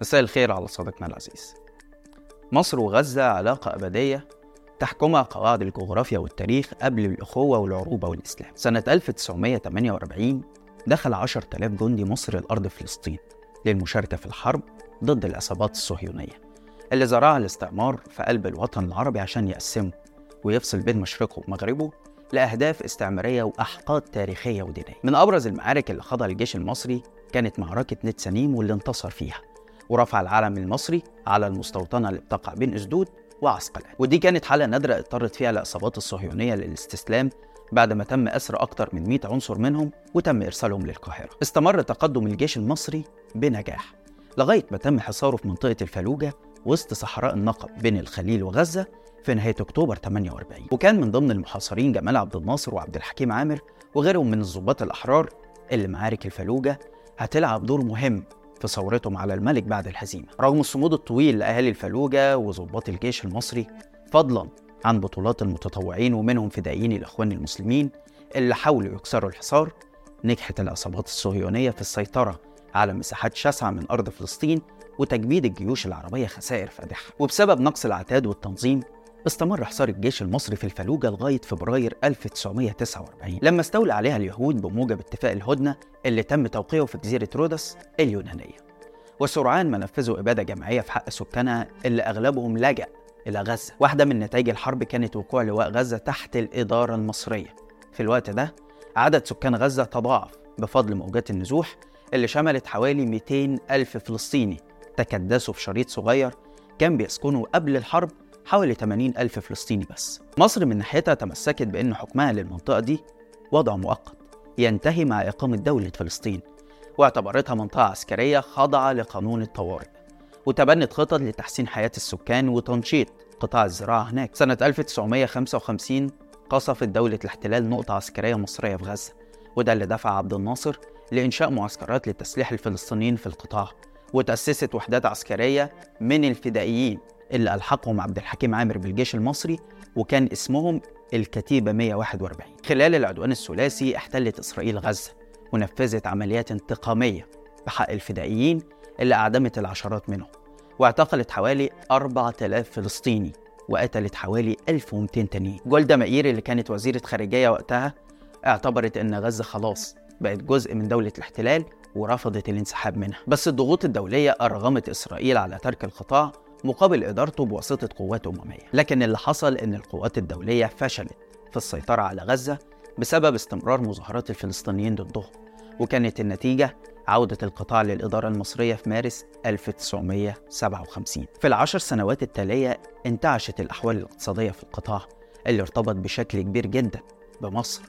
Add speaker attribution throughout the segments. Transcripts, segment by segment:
Speaker 1: مساء الخير على صديقنا العزيز. مصر وغزة علاقة أبدية تحكمها قواعد الجغرافيا والتاريخ قبل الأخوة والعروبة والإسلام. سنة 1948 دخل 10,000 جندي مصري لأرض فلسطين للمشاركة في الحرب ضد العصابات الصهيونية اللي زرعها الاستعمار في قلب الوطن العربي عشان يقسمه ويفصل بين مشرقه ومغربه لأهداف استعمارية وأحقاد تاريخية ودينية. من أبرز المعارك اللي خاضها الجيش المصري كانت معركة نتسانيم واللي انتصر فيها. ورفع العلم المصري على المستوطنة اللي بتقع بين أسدود وعسقلان. ودي كانت حالة نادرة اضطرت فيها العصابات الصهيونية للاستسلام بعد ما تم أسر أكثر من 100 عنصر منهم وتم إرسالهم للقاهرة. استمر تقدم الجيش المصري بنجاح لغاية ما تم حصاره في منطقة الفلوجة وسط صحراء النقب بين الخليل وغزة في نهاية أكتوبر 48 وكان من ضمن المحاصرين جمال عبد الناصر وعبد الحكيم عامر وغيرهم من الضباط الأحرار اللي معارك الفلوجة هتلعب دور مهم في ثورتهم على الملك بعد الهزيمة رغم الصمود الطويل لأهالي الفلوجة وضباط الجيش المصري فضلا عن بطولات المتطوعين ومنهم فدائيين الإخوان المسلمين اللي حاولوا يكسروا الحصار نجحت العصابات الصهيونية في السيطرة على مساحات شاسعة من أرض فلسطين وتجميد الجيوش العربية خسائر فادحة. وبسبب نقص العتاد والتنظيم استمر حصار الجيش المصري في الفلوجة لغاية فبراير 1949 لما استولى عليها اليهود بموجب اتفاق الهدنة اللي تم توقيعه في جزيرة رودس اليونانية. وسرعان ما نفذوا إبادة جماعية في حق سكانها اللي أغلبهم لجأ إلى غزة. واحدة من نتائج الحرب كانت وقوع لواء غزة تحت الإدارة المصرية. في الوقت ده عدد سكان غزة تضاعف بفضل موجات النزوح اللي شملت حوالي 200 ألف فلسطيني تكدسوا في شريط صغير كان بيسكنوا قبل الحرب حوالي 80 ألف فلسطيني بس. مصر من ناحيتها تمسكت بأن حكمها للمنطقة دي وضع مؤقت ينتهي مع إقامة دولة فلسطين واعتبرتها منطقة عسكرية خاضعة لقانون الطوارئ وتبنت خطط لتحسين حياة السكان وتنشيط قطاع الزراعة هناك. سنة 1955 قصفت دولة الاحتلال نقطة عسكرية مصرية في غزة وده اللي دفع عبد الناصر لإنشاء معسكرات لتسليح الفلسطينيين في القطاع وتأسست وحدات عسكرية من الفدائيين. اللي ألحقهم عبد الحكيم عامر بالجيش المصري وكان اسمهم الكتيبة 141 خلال العدوان الثلاثي احتلت إسرائيل غزة ونفذت عمليات انتقامية بحق الفدائيين اللي أعدمت العشرات منهم. واعتقلت حوالي 4000 فلسطيني وقتلت حوالي 1200 تانيين. جولدا مائير اللي كانت وزيرة خارجية وقتها اعتبرت أن غزة خلاص بقت جزء من دولة الاحتلال ورفضت الانسحاب منها. بس الضغوط الدولية أرغمت إسرائيل على ترك القطاع مقابل إدارته بواسطة قوات أممية. لكن اللي حصل إن القوات الدولية فشلت في السيطرة على غزة بسبب استمرار مظاهرات الفلسطينيين ضدهم وكانت النتيجة عودة القطاع للإدارة المصرية في مارس 1957 في العشر سنوات التالية انتعشت الأحوال الاقتصادية في القطاع اللي ارتبط بشكل كبير جدا بمصر.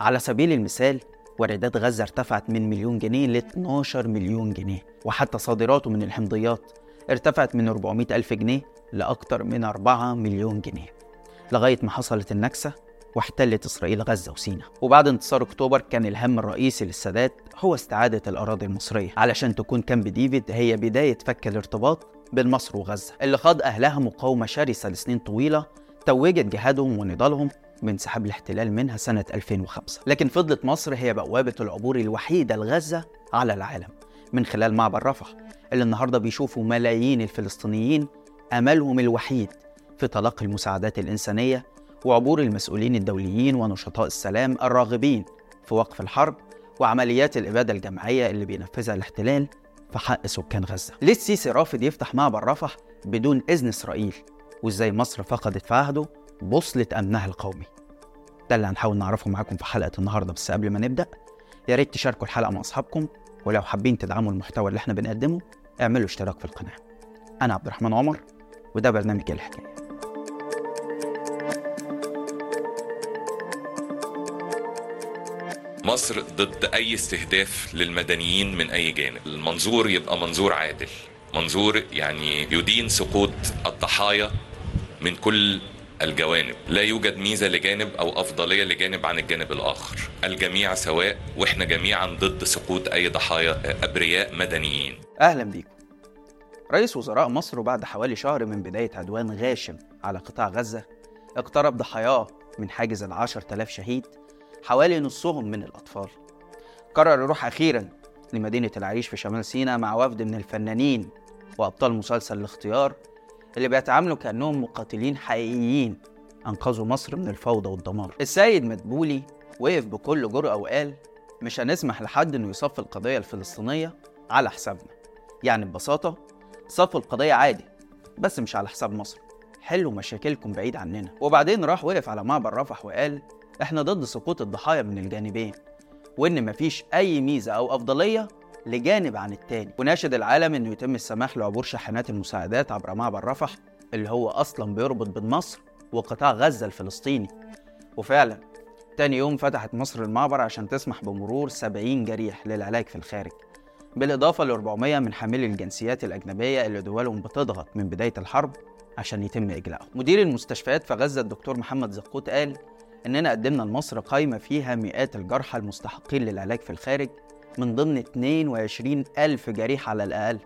Speaker 1: على سبيل المثال واردات غزة ارتفعت من مليون جنيه ل 12 مليون جنيه وحتى صادراته من الحمضيات ارتفعت من 400 ألف جنيه لأكثر من 4 مليون جنيه لغاية ما حصلت النكسة واحتلت إسرائيل غزة وسيناء. وبعد انتصار أكتوبر كان الهم الرئيسي للسادات هو استعادة الأراضي المصرية علشان تكون كامب ديفيد هي بداية فك الارتباط بين مصر وغزة. اللي خاض أهلها مقاومة شرسة لسنين طويلة توجت جهادهم ونضالهم بانسحاب الاحتلال منها سنة 2005 لكن فضلت مصر هي بوابة العبور الوحيدة لغزة على العالم من خلال معبر رفح. اللي النهارده بيشوفوا ملايين الفلسطينيين أملهم الوحيد في تلقي المساعدات الإنسانية وعبور المسؤولين الدوليين ونشطاء السلام الراغبين في وقف الحرب وعمليات الإبادة الجماعية اللي بينفذها الاحتلال في حق سكان غزة. ليه السيسي رافض يفتح معبر رفح بدون إذن إسرائيل؟ وإزاي مصر فقدت في عهده بوصلة أمنها القومي؟ ده اللي هنحاول نعرفه معاكم في حلقة النهارده بس قبل ما نبدأ يا ريت تشاركوا الحلقة مع أصحابكم ولو حابين تدعموا المحتوى اللي إحنا بنقدمه اعملوا اشتراك في القناة. أنا عبد الرحمن عمر وده برنامج الحكاية.
Speaker 2: مصر ضد أي استهداف للمدنيين من أي جانب. المنظور يبقى منظور عادل. منظور يعني يدين سقوط الضحايا من كل الجوانب. لا يوجد ميزة لجانب أو أفضلية لجانب عن الجانب الآخر. الجميع سواء وإحنا جميعا ضد سقوط أي ضحايا أبرياء مدنيين.
Speaker 1: أهلا بيكم. رئيس وزراء مصر بعد حوالي شهر من بداية عدوان غاشم على قطاع غزة اقترب ضحاياه من حاجز العشر تلاف شهيد حوالي نصهم من الأطفال. قرر يروح أخيرا لمدينة العريش في شمال سيناء مع وفد من الفنانين وأبطال مسلسل الاختيار اللي بيتعاملوا كأنهم مقاتلين حقيقيين. أنقذوا مصر من الفوضى والدمار. السيد مدبولي وقف بكل جرأة وقال مش هنسمح لحد إنه يصفي القضية الفلسطينية على حسابنا. يعني ببساطة صفوا القضية عادي بس مش على حساب مصر. حلوا مشاكلكم بعيد عننا. وبعدين راح وقف على معبر رفح وقال إحنا ضد سقوط الضحايا من الجانبين وإن مفيش أي ميزة أو أفضلية لجانب عن التاني. وناشد العالم إنه يتم السماح لعبور شاحنات المساعدات عبر معبر رفح اللي هو أصلا بيربط بين مصر وقطاع غزة الفلسطيني. وفعلا تاني يوم فتحت مصر المعبر عشان تسمح بمرور 70 جريح للعلاج في الخارج. بالإضافة ل 400 من حاملي الجنسيات الأجنبية اللي دولهم بتضغط من بداية الحرب عشان يتم إجلائهم مدير المستشفيات في غزة الدكتور محمد زقوت قال إننا قدمنا لمصر قائمة فيها مئات الجرحى المستحقين للعلاج في الخارج من ضمن 22 ألف جريح على الأقل.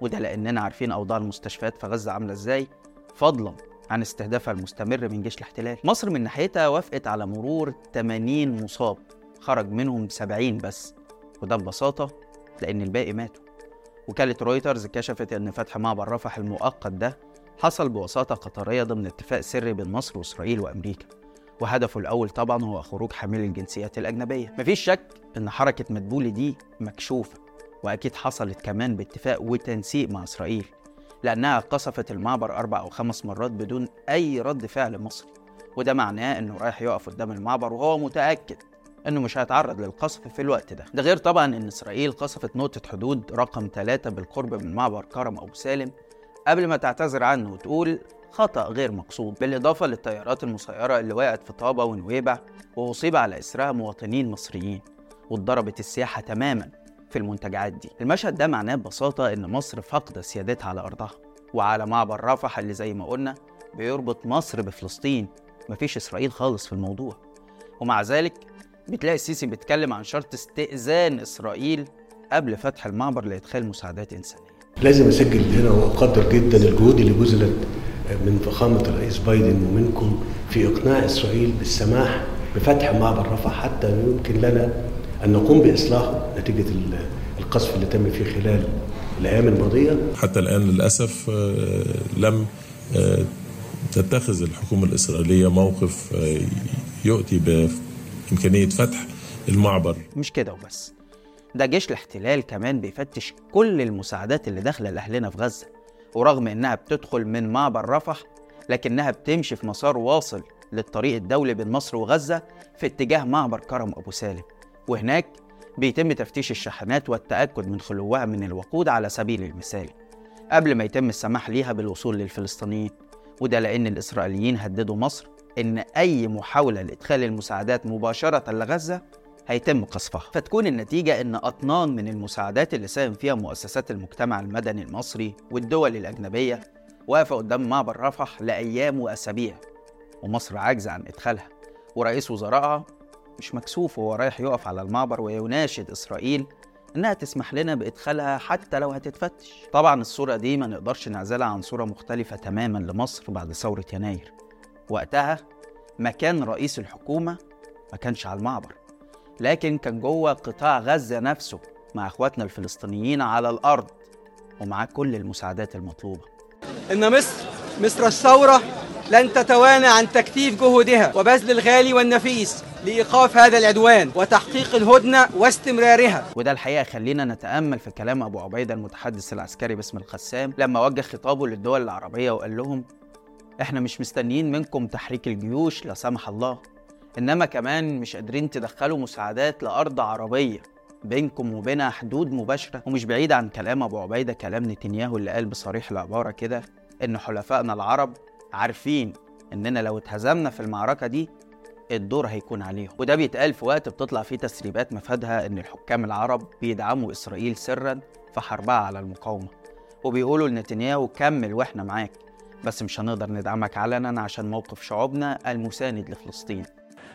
Speaker 1: وده لأننا عارفين أوضاع المستشفيات في غزة عاملة إزاي. فضلا عن استهدافها المستمر من جيش الاحتلال. مصر من ناحيتها وافقت على مرور 80 مصاب. خرج منهم 70 بس. وده ببساطة لأن الباقي ماتوا. وكالة رويترز كشفت أن فتح معبر رفح المؤقت ده حصل بوساطة قطرية ضمن اتفاق سري بين مصر وإسرائيل وأمريكا. وهدفه الأول طبعا هو خروج حاملي الجنسيات الأجنبية. مفيش شك أن حركة مدبولي دي مكشوفة وأكيد حصلت كمان باتفاق وتنسيق مع إسرائيل لأنها قصفت المعبر أربع أو خمس مرات بدون أي رد فعل مصري. وده معناه إنه رايح يقف قدام المعبر وهو متأكد إنه مش هيتعرض للقصف في الوقت ده. ده غير طبعا إن إسرائيل قصفت نقطة حدود رقم 3 بالقرب من معبر كرم أبو سالم قبل ما تعتذر عنه وتقول خطأ غير مقصود بالإضافة للطيارات المسيرة اللي وقعت في طابة ونويبع وأصيب على إسرها مواطنين مصريين واتضربت السياحة تماما في المنتجعات دي. المشهد ده معناه ببساطة إن مصر فاقدة سيادتها على أرضها. وعلى معبر رفح اللي زي ما قلنا بيربط مصر بفلسطين. مفيش إسرائيل خالص في الموضوع. ومع ذلك بتلاقي السيسي بيتكلم عن شرط استئذان إسرائيل قبل فتح المعبر لإدخال مساعدات إنسانية.
Speaker 3: لازم أسجل هنا وأقدر جدا الجهود اللي بذلت من فخامة الرئيس بايدن ومنكم في إقناع إسرائيل بالسماح بفتح معبر رفح حتى يمكن لنا أن نقوم باصلاحه نتيجة القصف اللي تم فيه خلال الأيام الماضية.
Speaker 4: حتى الآن للأسف لم تتخذ الحكومة الإسرائيلية موقف يؤتي إمكانية فتح المعبر
Speaker 1: مش كده وبس ده جيش الاحتلال كمان بيفتش كل المساعدات اللي داخلة لأهلنا في غزة ورغم إنها بتدخل من معبر رفح لكنها بتمشي في مسار واصل للطريق الدولي بين مصر وغزة في اتجاه معبر كرم أبو سالم. وهناك بيتم تفتيش الشحنات والتأكد من خلوها من الوقود على سبيل المثال. قبل ما يتم السماح ليها بالوصول للفلسطينيين وده لأن الإسرائيليين هددوا مصر إن أي محاولة لإدخال المساعدات مباشرة لغزة هيتم قصفها. فتكون النتيجة إن أطنان من المساعدات اللي ساهم فيها مؤسسات المجتمع المدني المصري والدول الأجنبية واقفة قدام معبر رفح لأيام وأسابيع ومصر عاجزة عن إدخالها. ورئيس وزرائها مش مكسوف وهو رايح يقف على المعبر ويناشد إسرائيل إنها تسمح لنا بإدخالها حتى لو هتتفتش. طبعا الصورة دي ما نقدرش نعزلها عن صورة مختلفة تماما لمصر بعد ثورة يناير. وقتها مكان رئيس الحكومة ما كانش على المعبر. لكن كان جوه قطاع غزة نفسه مع إخواتنا الفلسطينيين على الأرض ومعاه كل المساعدات المطلوبة.
Speaker 5: إن مصر مصر الثورة لن تتوانى عن تكثيف جهودها وبذل الغالي والنفيس لإيقاف هذا العدوان وتحقيق الهدنة واستمرارها.
Speaker 1: وده الحقيقة خلينا نتأمل في كلام أبو عبيدة المتحدث العسكري باسم القسام لما وجه خطابه للدول العربية وقال لهم إحنا مش مستنيين منكم تحريك الجيوش لا سمح الله. إنما كمان مش قادرين تدخلوا مساعدات لأرض عربية بينكم وبينها حدود مباشرة. ومش بعيد عن كلام أبو عبيدة كلام نتنياهو اللي قال بصريح العباره كده إن حلفائنا العرب عارفين إننا لو اتهزمنا في المعركة دي الدور هيكون عليهم. وده بيتقال في وقت بتطلع فيه تسريبات مفادها إن الحكام العرب بيدعموا إسرائيل سرا في حربها على المقاومة. وبيقولوا لنتنياهو كمل وإحنا معاك بس مش هنقدر ندعمك علنا عشان موقف شعوبنا المساند لفلسطين.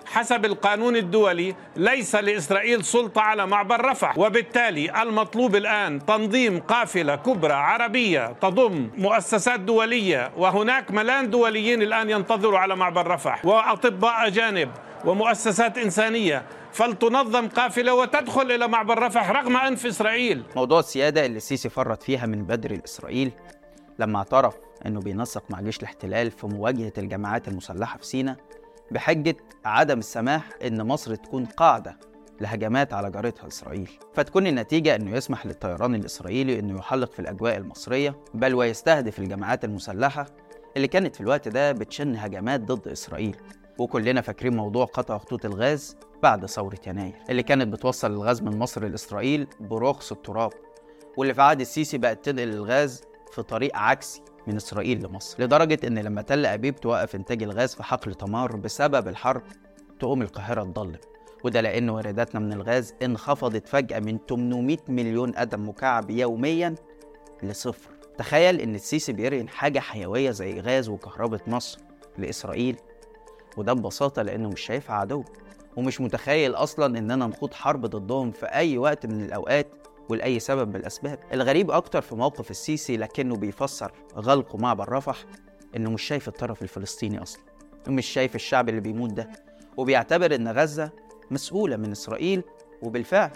Speaker 6: حسب القانون الدولي ليس لإسرائيل سلطة على معبر رفح وبالتالي المطلوب الآن تنظيم قافلة كبرى عربية تضم مؤسسات دولية وهناك ملان دوليين الآن ينتظروا على معبر رفح وأطباء أجانب ومؤسسات إنسانية فلتنظم قافلة وتدخل إلى معبر رفح رغم أنف إسرائيل.
Speaker 1: موضوع السيادة اللي السيسي فرط فيها من بدري لإسرائيل لما اعترف إنه بينسق مع جيش الاحتلال في مواجهة الجماعات المسلحة في سيناء بحجة عدم السماح إن مصر تكون قاعدة لهجمات على جارتها إسرائيل. فتكون النتيجة إنه يسمح للطيران الإسرائيلي إنه يحلق في الأجواء المصرية بل ويستهدف الجماعات المسلحة اللي كانت في الوقت ده بتشن هجمات ضد إسرائيل. وكلنا فاكرين موضوع قطع خطوط الغاز بعد ثورة يناير اللي كانت بتوصل الغاز من مصر لإسرائيل برخص التراب واللي في عهد السيسي بقت تنقل الغاز في طريق عكسي. من إسرائيل لمصر لدرجة إن لما تل أبيب توقف إنتاج الغاز في حقل تمار بسبب الحرب تقوم القاهرة تضلم. وده لأن وارداتنا من الغاز انخفضت فجأة من 800 مليون قدم مكعب يوميا لصفر. تخيل إن السيسي بيرهن حاجة حيوية زي غاز وكهرباء مصر لإسرائيل. وده ببساطة لأنه مش شايفها عدو. ومش متخيل أصلا إننا نخوض حرب ضدهم في أي وقت من الأوقات ولأي سبب من الأسباب. الغريب أكتر في موقف السيسي لكنه بيفسر غلقه معبر رفح إنه مش شايف الطرف الفلسطيني أصلا ومش شايف الشعب اللي بيموت ده وبيعتبر إن غزة مسؤولة من إسرائيل وبالفعل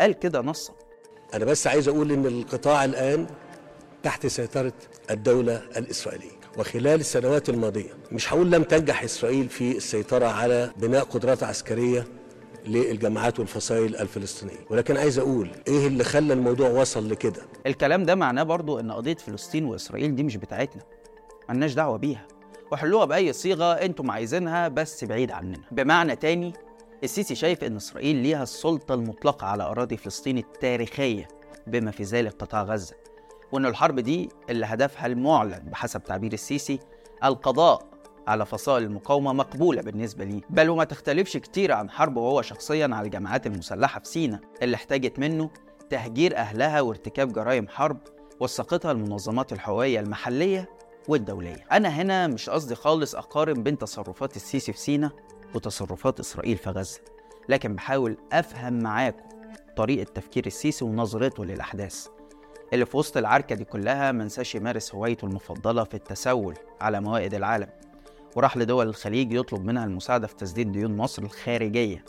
Speaker 1: قال كده نصا.
Speaker 3: أنا بس عايز أقول إن القطاع الآن تحت سيطرة الدولة الإسرائيلية وخلال السنوات الماضية مش هقول لم تنجح إسرائيل في السيطرة على بناء قدرات عسكرية للجماعات والفصائل الفلسطينية. ولكن عايز أقول إيه اللي خلى الموضوع وصل لكده؟
Speaker 1: الكلام ده معناه برضو إن قضية فلسطين وإسرائيل دي مش بتاعتنا. ملناش دعوة بيها. وحلوها بأي صيغة أنتم عايزينها بس بعيد عننا. بمعنى تاني السيسي شايف إن إسرائيل ليها السلطة المطلقة على أراضي فلسطين التاريخية بما في ذلك قطاع غزة. وإن الحرب دي اللي هدفها المعلن بحسب تعبير السيسي القضاء. على فصائل المقاومة مقبولة بالنسبة ليه بل وما تختلفش كتير عن حربه هو شخصيا على الجماعات المسلحة في سيناء اللي احتاجت منه تهجير أهلها وارتكاب جرائم حرب وثقتها المنظمات الحقوقية المحلية والدولية. أنا هنا مش قصدي خالص أقارن بين تصرفات السيسي في سيناء وتصرفات إسرائيل في غزة لكن بحاول أفهم معاكم طريقة تفكير السيسي ونظرته للأحداث. اللي في وسط العركة دي كلها منساش يمارس هوايته المفضلة في التسول على موائد العالم. وراح لدول الخليج يطلب منها المساعدة في تسديد ديون مصر الخارجية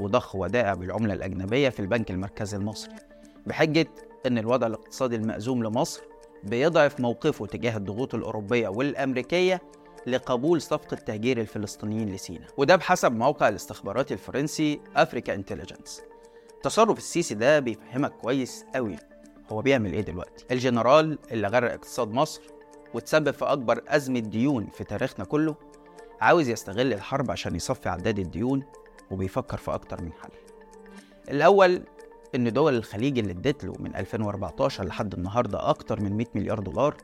Speaker 1: وضخ ودائع بالعملة الأجنبية في البنك المركزي المصري بحجة إن الوضع الاقتصادي المأزوم لمصر بيضعف موقفه تجاه الضغوط الأوروبية والأمريكية لقبول صفقة تهجير الفلسطينيين لسيناء وده بحسب موقع الاستخباراتي الفرنسي أفريكا انتليجنس تصرف السيسي ده بيفهمك كويس قوي هو بيعمل إيه دلوقتي؟ الجنرال اللي غرق اقتصاد مصر وتسبب في أكبر أزمة ديون في تاريخنا كله عاوز يستغل الحرب عشان يصفي عداد الديون وبيفكر في أكتر من حل. الأول إن دول الخليج اللي ادت له من 2014 لحد النهارده أكتر من 100 مليار دولار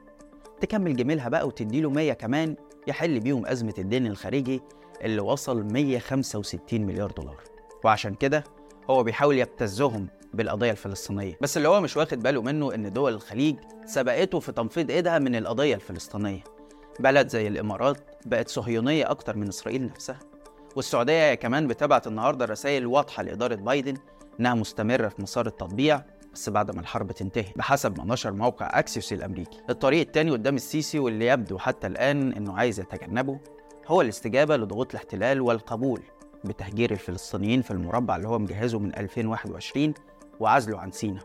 Speaker 1: تكمل جميلها بقى وتدي له 100 كمان يحل بيهم أزمة الدين الخارجي اللي وصل 165 مليار دولار. وعشان كده هو بيحاول يبتزهم بالقضية الفلسطينية. بس اللي هو مش واخد باله منه إن دول الخليج سبقته في تنفيض ايدها من القضية الفلسطينية. بلد زي الإمارات بقت صهيونية أكتر من إسرائيل نفسها. والسعودية كمان بتبعت النهارده رسائل واضحة لإدارة بايدن إنها مستمرة في مسار التطبيع بس بعد ما الحرب تنتهي بحسب ما نشر موقع أكسيوس الأمريكي. الطريق التاني قدام السيسي واللي يبدو حتى الآن إنه عايز يتجنبه هو الاستجابة لضغوط الاحتلال والقبول بتهجير الفلسطينيين في المربع اللي هو مجهزه من 2021 وعزله عن سينا.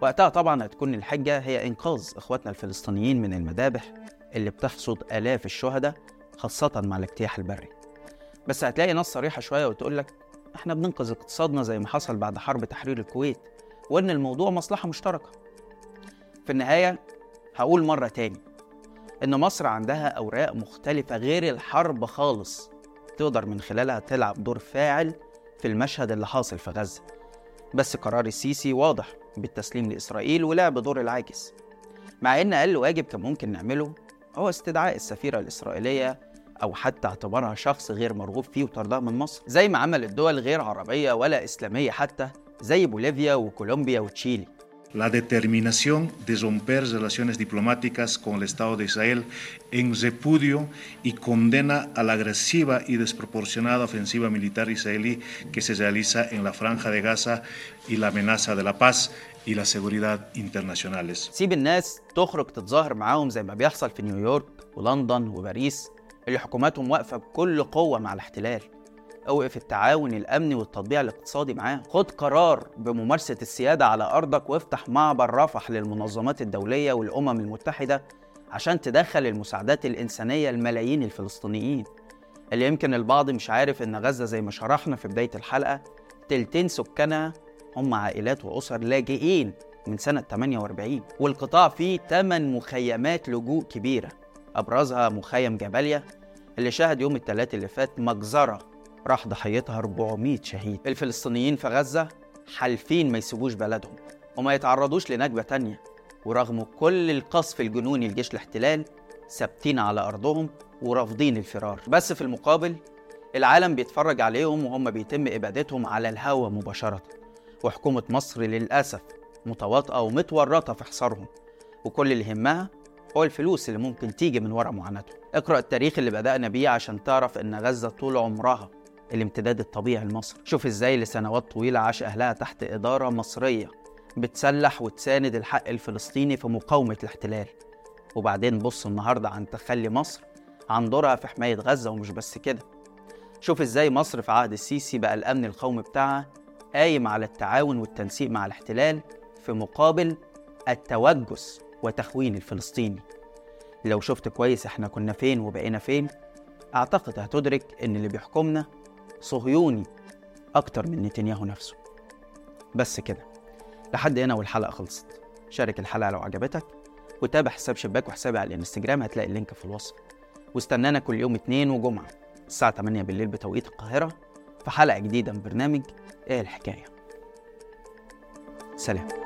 Speaker 1: وقتها طبعا هتكون الحجة هي إنقاذ إخواتنا الفلسطينيين من المذابح اللي بتحصد آلاف الشهداء خاصة مع الاجتياح البري. بس هتلاقي ناس صريحة شوية وتقول لك إحنا بننقذ اقتصادنا زي ما حصل بعد حرب تحرير الكويت وإن الموضوع مصلحة مشتركة. في النهاية هقول مرة تاني إن مصر عندها أوراق مختلفة غير الحرب خالص تقدر من خلالها تلعب دور فاعل في المشهد اللي حاصل في غزة. بس قرار السيسي واضح بالتسليم لإسرائيل ولعب دور العاكس مع إن أقل واجب كان ممكن نعمله هو استدعاء السفيرة الإسرائيلية أو حتى اعتبارها شخص غير مرغوب فيه وطردها من مصر زي ما عملت دول غير عربية ولا إسلامية حتى زي بوليفيا وكولومبيا وتشيلي.
Speaker 7: la determinación de romper relaciones diplomáticas con el Estado de Israel en repudio y condena a la agresiva y desproporcionada ofensiva militar israelí que se realiza en la franja de Gaza y la amenaza de la paz y la seguridad internacionales.
Speaker 1: سيب الناس تخرج تتظاهر معاهم زي ما بيحصل في نيويورك ولندن وباريس اللي حكوماتهم واقفة بكل قوة مع الاحتلال أوقف التعاون الأمني والتطبيع الاقتصادي معاهم خد قرار بممارسة السيادة على أرضك وافتح معبر رفح للمنظمات الدولية والأمم المتحدة عشان تدخل المساعدات الإنسانية لملايين الفلسطينيين. اللي يمكن البعض مش عارف إن غزة زي ما شرحنا في بداية الحلقة تلتين سكانها هم عائلات وأسر لاجئين من سنة 48 والقطاع فيه 8 مخيمات لجوء كبيرة. أبرزها مخيم جباليا اللي شهد يوم الثلاث اللي فات مجزرة راح ضحيتها 400 شهيد. الفلسطينيين في غزة حالفين ما يسيبوش بلدهم وما يتعرضوش لنكبة تانية. ورغم كل القصف الجنوني لجيش الاحتلال ثابتين على أرضهم ورافضين الفرار. بس في المقابل العالم بيتفرج عليهم وهم بيتم إبادتهم على الهوا مباشرة. وحكومة مصر للأسف متواطئة ومتورطة في حصارهم. وكل اللي يهمها هو الفلوس اللي ممكن تيجي من ورا معاناتهم. اقرأ التاريخ اللي بدأنا بيه عشان تعرف إن غزة طول عمرها الامتداد الطبيعي لمصر. شوف إزاي لسنوات طويلة عاش أهلها تحت إدارة مصرية بتسلح وتساند الحق الفلسطيني في مقاومة الاحتلال. وبعدين بص النهاردة عن تخلي مصر عن دورها في حماية غزة ومش بس كده. شوف إزاي مصر في عهد السيسي بقى الأمن القومي بتاعها قايم على التعاون والتنسيق مع الاحتلال في مقابل التوجس وتخوين الفلسطيني. لو شفت كويس إحنا كنا فين وبقينا فين أعتقد هتدرك إن اللي بيحكمنا صهيوني أكتر من نتنياهو نفسه. بس كده لحد هنا والحلقة خلصت. شارك الحلقة لو عجبتك وتابع حساب شباك وحسابي على الإنستجرام هتلاقي اللينك في الوصف. واستنانا كل يوم اثنين وجمعة الساعة 8 بالليل بتوقيت القاهرة في حلقة جديدة من برنامج إيه الحكاية. سلام.